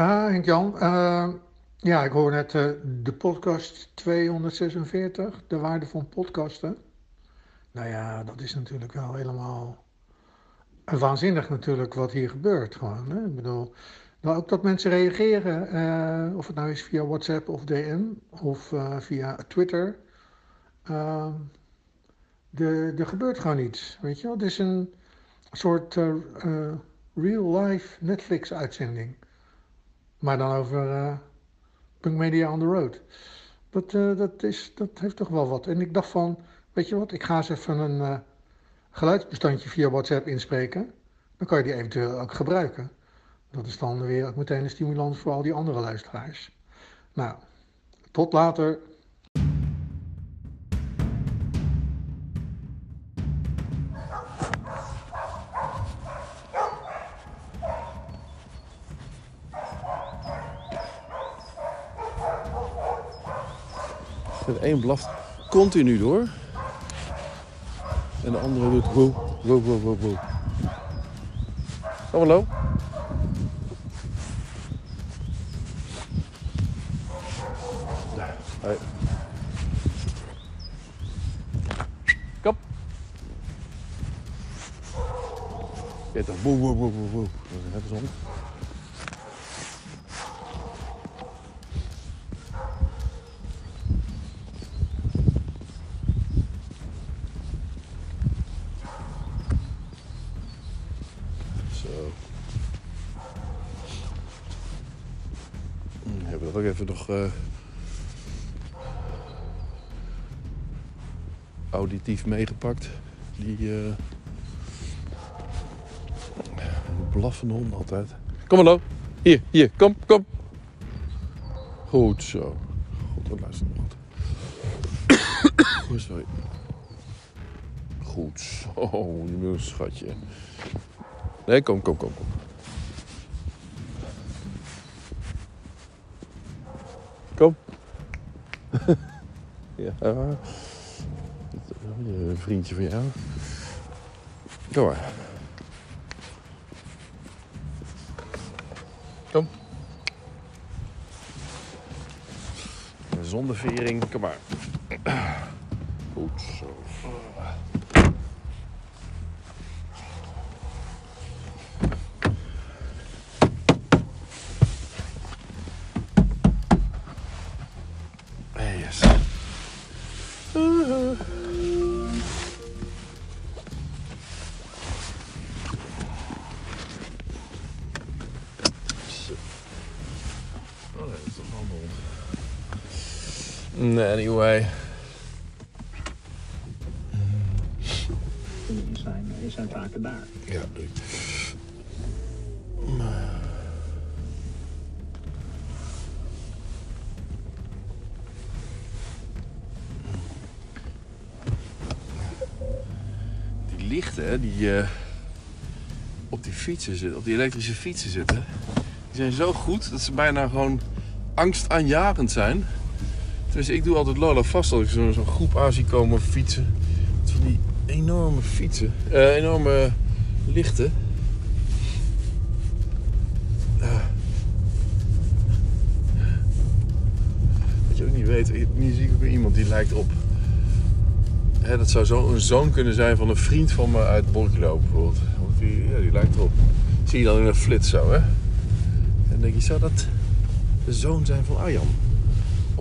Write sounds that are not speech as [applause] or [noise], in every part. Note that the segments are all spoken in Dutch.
Ah, Henk-Jan. Uh, ja, ik hoor net uh, de podcast 246, de waarde van podcasten. Nou ja, dat is natuurlijk wel helemaal waanzinnig natuurlijk wat hier gebeurt gewoon. Hè? Ik bedoel, nou, ook dat mensen reageren, uh, of het nou is via WhatsApp of DM of via Twitter. Ehm, de, er gebeurt gewoon iets, weet je wel. Het is een soort real-life Netflix-uitzending. Maar dan over uh, Punk Media on the Road. Dat, uh, dat, is, dat heeft toch wel wat. En ik dacht van, weet je wat, ik ga eens even een uh, geluidsbestandje via WhatsApp inspreken. Dan kan je die eventueel ook gebruiken. Dat is dan weer ook meteen een stimulans voor al die andere luisteraars. Nou, tot later. De een blaft continu door. En de andere doet wow, wow, wow, wow, wow. Hallo? Hey. Kom. Ja, toch. Woe, woe, woe, woe, woe. Dat is net zon. hebben dat ook even nog uh, auditief meegepakt. Die uh, blaffende hond altijd. Kom hallo. Hier, hier, kom, kom. Goed zo. God, wat luister nog wat. Sorry. Goed zo, nu schatje. Nee, kom, kom, kom, kom. Kom. [laughs] ja. Een vriendje van jou. Kom maar. Kom. Zonder vering, kom maar. Goed zo. Anyway. Die zijn, die zijn vaker daar. Ja, doe ik. Die lichten die uh, op die fietsen zitten, op die elektrische fietsen zitten, die zijn zo goed dat ze bijna gewoon angstaanjagend zijn. Dus ik doe altijd Lola vast als ik zo'n zo groep aan zie komen fietsen. Van die enorme fietsen, uh, enorme lichten. Uh. Wat je ook niet weet, nu zie ik ook iemand die lijkt op. Hè, dat zou zo een zoon kunnen zijn van een vriend van me uit Borkelo bijvoorbeeld. Want die, ja, die lijkt erop. Zie je dan in een flits zo, hè? En dan denk je, zou dat de zoon zijn van Arjan?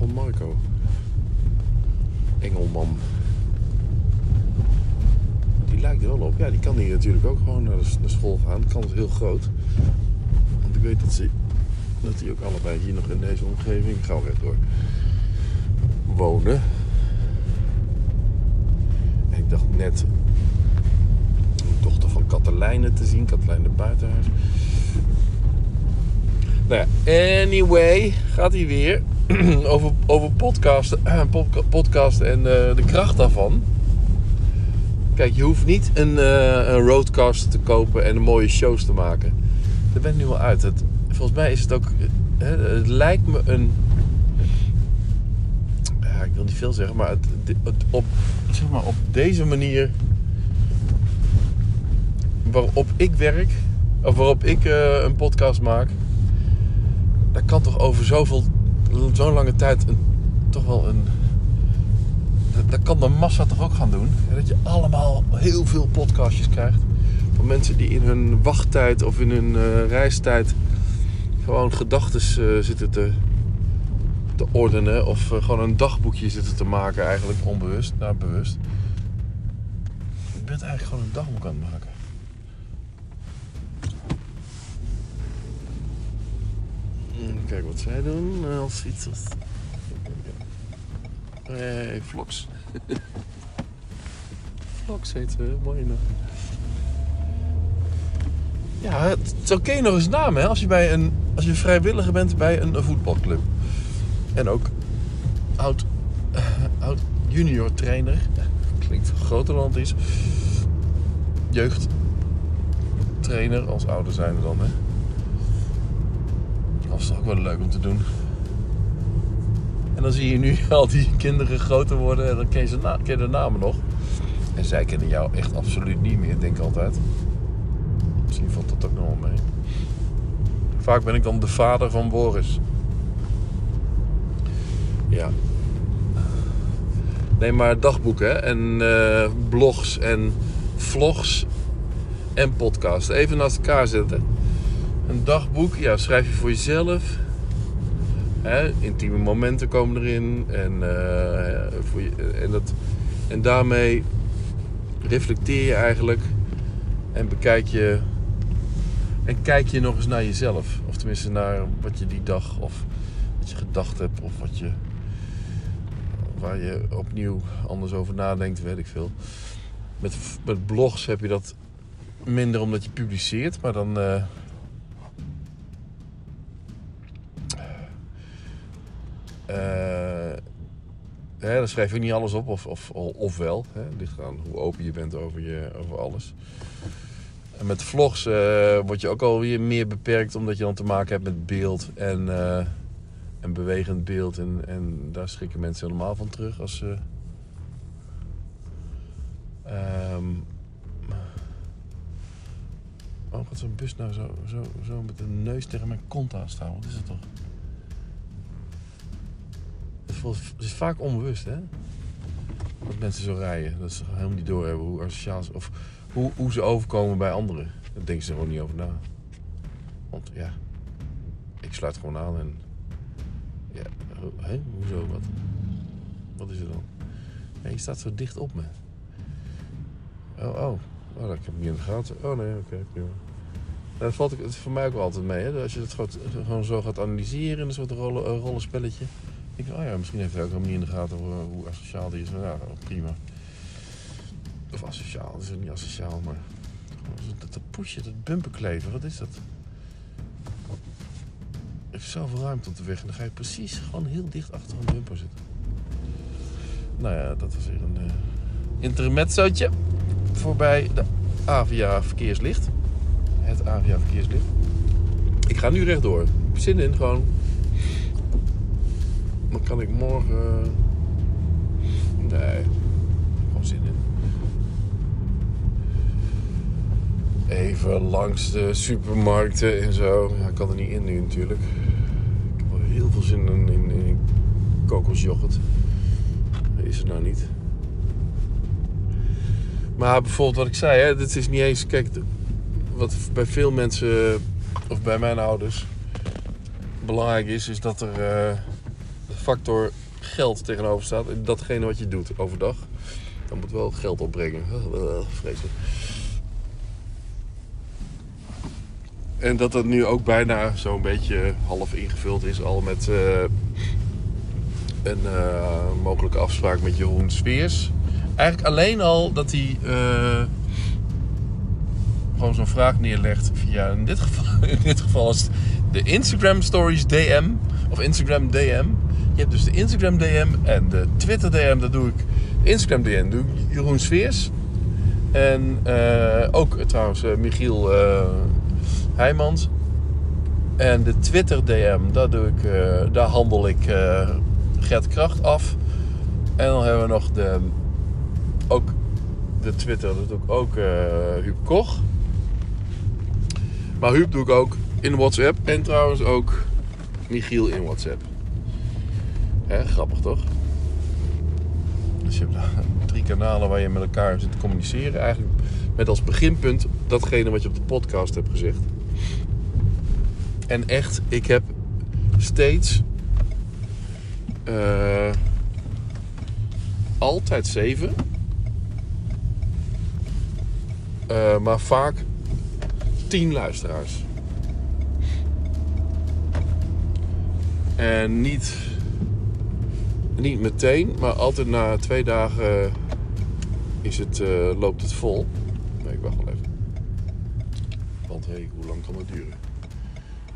Van Marco. Engelman. Die lijkt er wel op. Ja, die kan hier natuurlijk ook gewoon naar de, school gaan. De is heel groot. Want ik weet dat ze dat die ook allebei hier nog in deze omgeving, gauw door, wonen. En ik dacht net een dochter van Katelijne te zien, Katelijne Buitenhuis. Nou ja, anyway, gaat hij weer. [clears throat] over, over podcasten, [clears throat] uh, podcast en uh, de kracht daarvan. Kijk, je hoeft niet een, uh, een roadcaster te kopen en een mooie shows te maken. Daar ben ik nu wel uit. Het, volgens mij is het ook... het lijkt me een... Ik wil niet veel zeggen, maar het, op, zeg maar op deze manier... Waarop ik werk, of waarop ik een podcast maak daar kan toch over zoveel, zo'n lange tijd toch wel een. Dat, dat kan de massa toch ook gaan doen? Dat je allemaal heel veel podcastjes krijgt. Van mensen die in hun wachttijd of in hun eh, reistijd gewoon gedachten zitten te, te ordenen. Of eh, gewoon een dagboekje zitten te maken, eigenlijk onbewust naar bewust. Je bent eigenlijk gewoon een dagboek aan het maken. Kijk wat zij doen eh, als iets als... Hey, Vlogs. [laughs] Vlogs heet ze, mooie naam. Ja, het is oké nog eens naam hè, als je, bij een, als je vrijwilliger bent bij een, een voetbalclub. En ook oud, eh, oud junior trainer. Klinkt groter dan het is. Jeugdtrainer als ouder zijn dan hè. Is toch ook wel leuk om te doen. En dan zie je nu [laughs] al die kinderen groter worden en dan ken je, ze na, ken de namen nog. En zij kennen jou echt absoluut niet meer, denk ik altijd. Misschien valt dat ook nog wel mee. Vaak ben ik dan de vader van Boris. Ja. Nee, maar dagboeken en eh, blogs en vlogs en podcasts. Even naast elkaar zetten. Een dagboek, ja, schrijf je voor jezelf. Hè, intieme momenten komen erin. En, eh, voor je, en, dat, en daarmee reflecteer je eigenlijk. En bekijk je. En kijk je nog eens naar jezelf. Of tenminste naar wat je die dag of wat je gedacht hebt. Of wat je. Waar je opnieuw anders over nadenkt, weet ik veel. Met, met blogs heb je dat minder omdat je publiceert. Maar dan. eh, hè, dan schrijf je niet alles op, of, of, of wel. Hè. Ligt aan hoe open je bent over, je, over alles. En met vlogs eh, word je ook alweer meer beperkt, omdat je dan te maken hebt met beeld en, eh, en bewegend beeld. En, en daar schrikken mensen helemaal van terug als ze. Ehm, waarom gaat zo'n bus nou zo, zo, zo met een neus tegen mijn kont aan staan? Wat is het toch? Is vaak onbewust, hè? Dat mensen zo rijden. Dat ze helemaal niet doorhebben hoe asociaal Of hoe, hoe ze overkomen bij anderen. Daar denken ze er gewoon niet over na. Want ja, ik sluit gewoon aan en... Ja, hè? Hoezo? Wat? Wat is er dan? Je staat zo dicht op me. Oh, oh. Oh, dat heb ik niet in de gaten. Oh nee, oké, prima. Dat valt het voor mij ook wel altijd mee. Hè? Als je het gewoon, zo gaat analyseren in een soort rollen, rollenspelletje. Oh ja, misschien heeft hij ook helemaal niet in de gaten hoe, hoe asociaal die is. Nou ja, prima. Of asociaal, dat is ook niet asociaal, maar... Dat, dat pushen, dat bumperkleven, wat is dat? Er is zoveel ruimte op de weg en dan ga je precies gewoon heel dicht achter een bumper zitten. Nou ja, dat was weer een eh intermezzootje voorbij de Avia verkeerslicht. Het Avia verkeerslicht. Ik ga nu rechtdoor. Zin in, gewoon dan kan ik morgen. Nee, gewoon zin in. Even langs de supermarkten en zo. Ja, ik kan er niet in nu natuurlijk. Ik heb wel heel veel zin in, in, in kokosjoghurt. Is er nou niet. Maar bijvoorbeeld wat ik zei, hè, dit is niet eens. Kijk, wat bij veel mensen, of bij mijn ouders, belangrijk is, is dat er. eh, factor geld tegenover staat. En datgene wat je doet overdag. Dan moet wel geld opbrengen. [laughs] Vreselijk. En dat dat nu ook bijna zo'n beetje half ingevuld is al met eh, een eh, mogelijke afspraak met Jeroen Sweers. Eigenlijk alleen al dat hij eh, gewoon zo'n vraag neerlegt via in dit geval, [laughs] in dit geval is de Instagram Stories DM of Instagram DM. Je hebt dus de Instagram DM en de Twitter DM, dat doe ik. Instagram DM doe ik Jeroen Sweers. En eh, ook eh, trouwens eh, Michiel eh, Heijmans. En de Twitter DM, daar, doe ik, daar handel ik Gert Kracht af. En dan hebben we nog de, ook de Twitter, dat doe ik ook Huub Koch. Maar Huub doe ik ook in WhatsApp en trouwens ook Michiel in WhatsApp. Hè, grappig toch? Dus je hebt [laughs] drie kanalen waar je met elkaar zit te communiceren. Eigenlijk met als beginpunt datgene wat je op de podcast hebt gezegd. En echt, ik heb steeds eh, altijd zeven. Eh, maar vaak tien luisteraars. En niet, niet meteen, maar altijd na twee dagen is het, eh, loopt het vol. Nee, ik wacht wel even. Want hé, hoe lang kan het duren?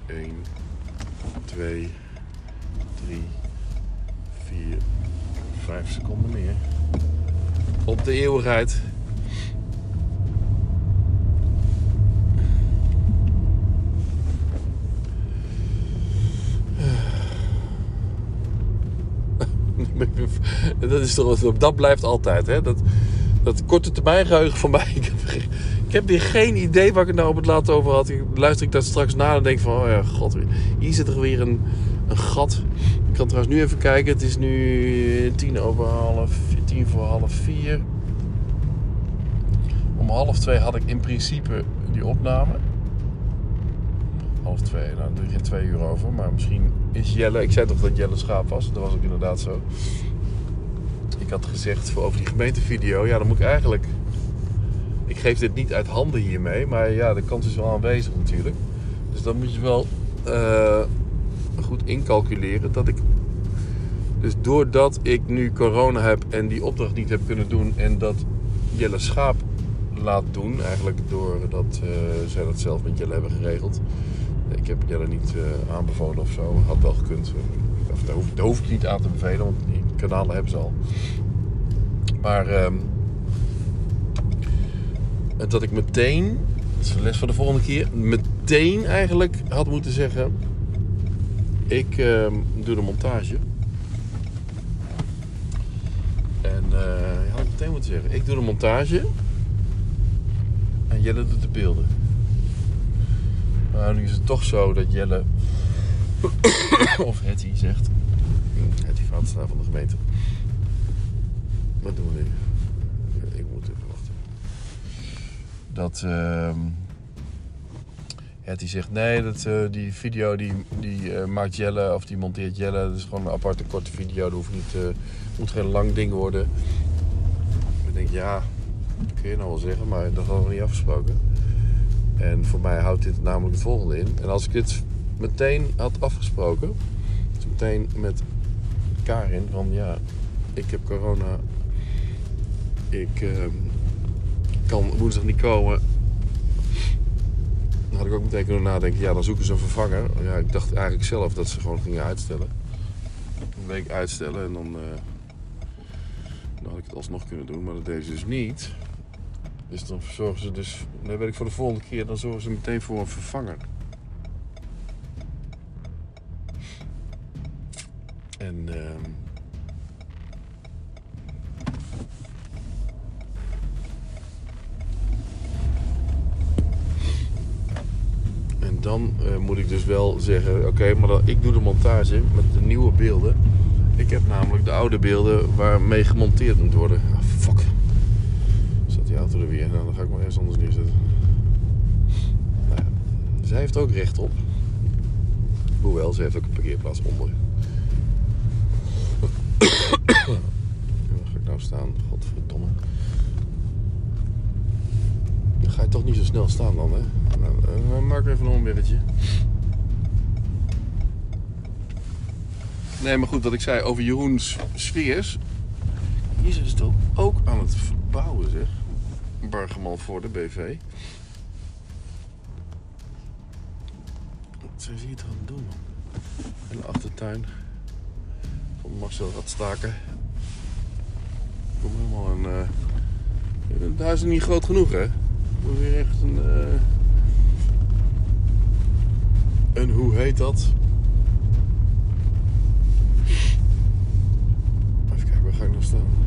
1, 2, 3, 4, 5 seconden meer. Op de eeuwigheid. [laughs] dat is toch, dat blijft altijd, hè? Dat, dat korte termijn geheugen van mij. [laughs] Ik heb, ik heb weer geen idee waar ik het nou op het laatst over had. Ik, luister ik dat straks na en denk van, oh ja, god, hier zit er weer een, een gat. Ik kan trouwens nu even kijken. Het is nu tien over half, tien voor half vier. Om half twee had ik in principe die opname. Half twee, nou, dan doe twee uur over. Maar misschien is Jelle, ik zei toch dat Jelle schaap was. Dat was ook inderdaad zo. Ik had gezegd voor over die gemeentevideo, ja, dan moet ik eigenlijk. Ik geef dit niet uit handen hiermee, maar ja, de kans is wel aanwezig natuurlijk. Dus dan moet je wel uh, goed incalculeren dat ik. Dus doordat ik nu corona heb en die opdracht niet heb kunnen doen en dat Jelle Schaap laat doen, eigenlijk doordat uh, zij dat zelf met Jelle hebben geregeld. Ik heb Jelle niet uh, aanbevolen of zo, had wel gekund. Of, daar, hoef, hoef niet aan te bevelen, want die kanalen hebben ze al. Maar um, dat ik meteen, dat is de les van de volgende keer, meteen eigenlijk had moeten zeggen: ik um, doe de montage. En uh, had ik meteen moeten zeggen: ik doe de montage en Jelle doet de beelden. Maar nu is het toch zo dat Jelle [coughs] of Hetty zegt, Hetty Vaatstra van de gemeente. Wat doen we nu? Ik moet even wachten. Dat uh, Hetty zegt, nee, dat, uh, die video die, die uh, maakt Jelle of die monteert Jelle. Dat is gewoon een aparte korte video. Dat hoeft niet, moet geen lang ding worden. Ik denk, ja, dat kun je nou wel zeggen, maar dat hadden we niet afgesproken. En voor mij houdt dit namelijk het volgende in. En als ik dit meteen had afgesproken, dus meteen met Karin van ja, ik heb corona, ik uh, kan woensdag niet komen. Dan had ik ook meteen kunnen nadenken, ja dan zoeken ze een vervanger. Ja, ik dacht eigenlijk zelf dat ze gewoon gingen uitstellen. Een week uitstellen en dan, uh, dan had ik het alsnog kunnen doen, maar dat deed ze dus niet. Dan zorgen ze dus, dan weet ik voor de volgende keer, dan zorgen ze meteen voor een vervanger. En uh, en dan uh, moet ik dus wel zeggen, oké, maar ik doe de montage met de nieuwe beelden. Ik heb namelijk de oude beelden waarmee gemonteerd moet worden. Oh, fuck die auto er weer. Nou, dan ga ik maar ergens anders neerzetten. Nou ja, zij heeft ook recht op. Hoewel, ze heeft ook een parkeerplaats onder. Waar ga ik nou staan? Godverdomme. Dan ga je toch niet zo snel staan dan, hè? Nou, dan maak even een omweggetje. Nee, maar goed, wat ik zei over Jeroens sfeers. Hier is het ook aan het verbouwen, zeg. Bargeman voor de BV. Wat zijn ze hier aan het doen, man? In de achtertuin van Marcel Radstaker. Kom helemaal een. Uh, het huis is niet groot genoeg, hè? We weer echt een. Uh, en hoe heet dat? Even kijken, waar ga ik nou staan?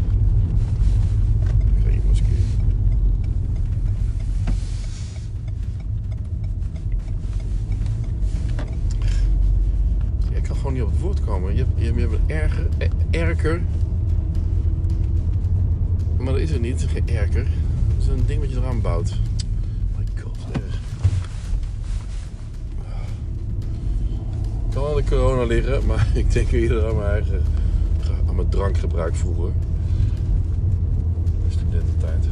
Gewoon niet op het woord komen. Je hebt, je, je hebt een erger, eh, erker. Maar dat is er niet, geen erker. Het is een ding wat je eraan bouwt. My god, erg. Kan aan de corona liggen, maar [laughs] ik denk eerder aan mijn eigen aan mijn drankgebruik vroeger. Studententijd.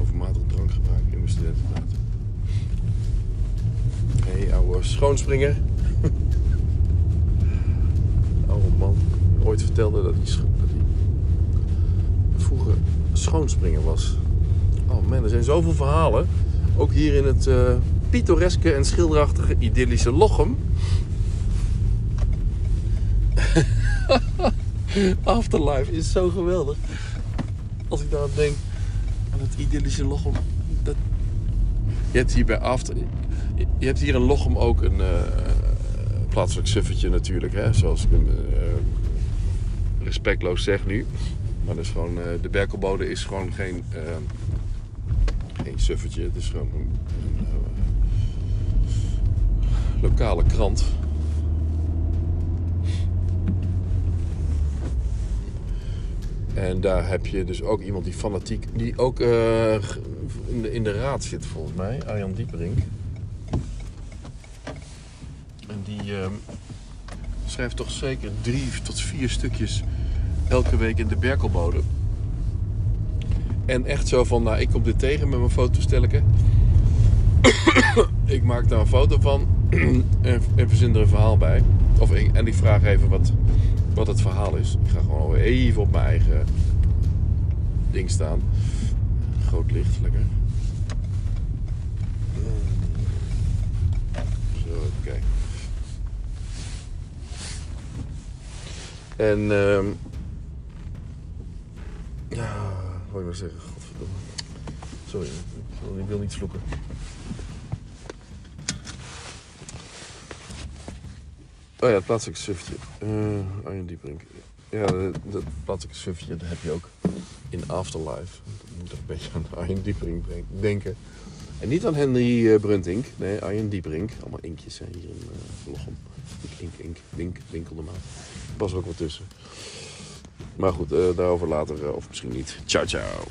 Overmatig drankgebruik in mijn studententijd. Hé, hey, ouwe schoonspringer. oude man. Ooit vertelde dat hij, vroeger schoonspringer was. Oh man, er zijn zoveel verhalen. Ook hier in het eh, pittoreske en schilderachtige idyllische Lochem. [laughs] Afterlife is zo geweldig. Als ik daar aan denk aan het idyllische Lochem. Dat... Je hebt hier bij After... Je hebt hier in Lochem ook een eh, plaatselijk suffertje natuurlijk. Hè? Zoals eh, respectloos zeg nu. Maar dat is gewoon, eh, de Berkelbode is gewoon geen, eh, geen suffertje. Het is gewoon een, een, eh, lokale krant. En daar heb je dus ook iemand die fanatiek, die ook in, de, in de raad zit volgens mij, Arjan Dieperink. En die ehm, schrijft toch zeker drie tot vier stukjes elke week in de Berkelbode. En echt zo van, nou ik kom dit tegen met mijn fotostelletje. [coughs] ik maak daar een foto van [clears throat] en, en verzin er een verhaal bij. Of en ik vraag even wat, wat het verhaal is. Ik ga gewoon even op mijn eigen ding staan. Groot licht, lekker. Zo, oké. En, ehm ja, wat wil ik nou zeggen? Godverdomme. Sorry, ik wil- niet vloeken. Oh ja, het plaatselijke sufje. Eh Arjen Dieperink. Ja, dat, plaatselijke sufje heb je ook in Afterlife. Dat moet een beetje aan Arjen Dieperink denken. En niet aan Henry eh, Bruntink. Nee, Arjen Dieperink. Allemaal inkjes hè, hier in uh, Lochem. Ink, ink, ink, wink, winkelde maar. Pas er ook wat tussen. Maar goed, eh, daarover later, of misschien niet. Ciao, ciao.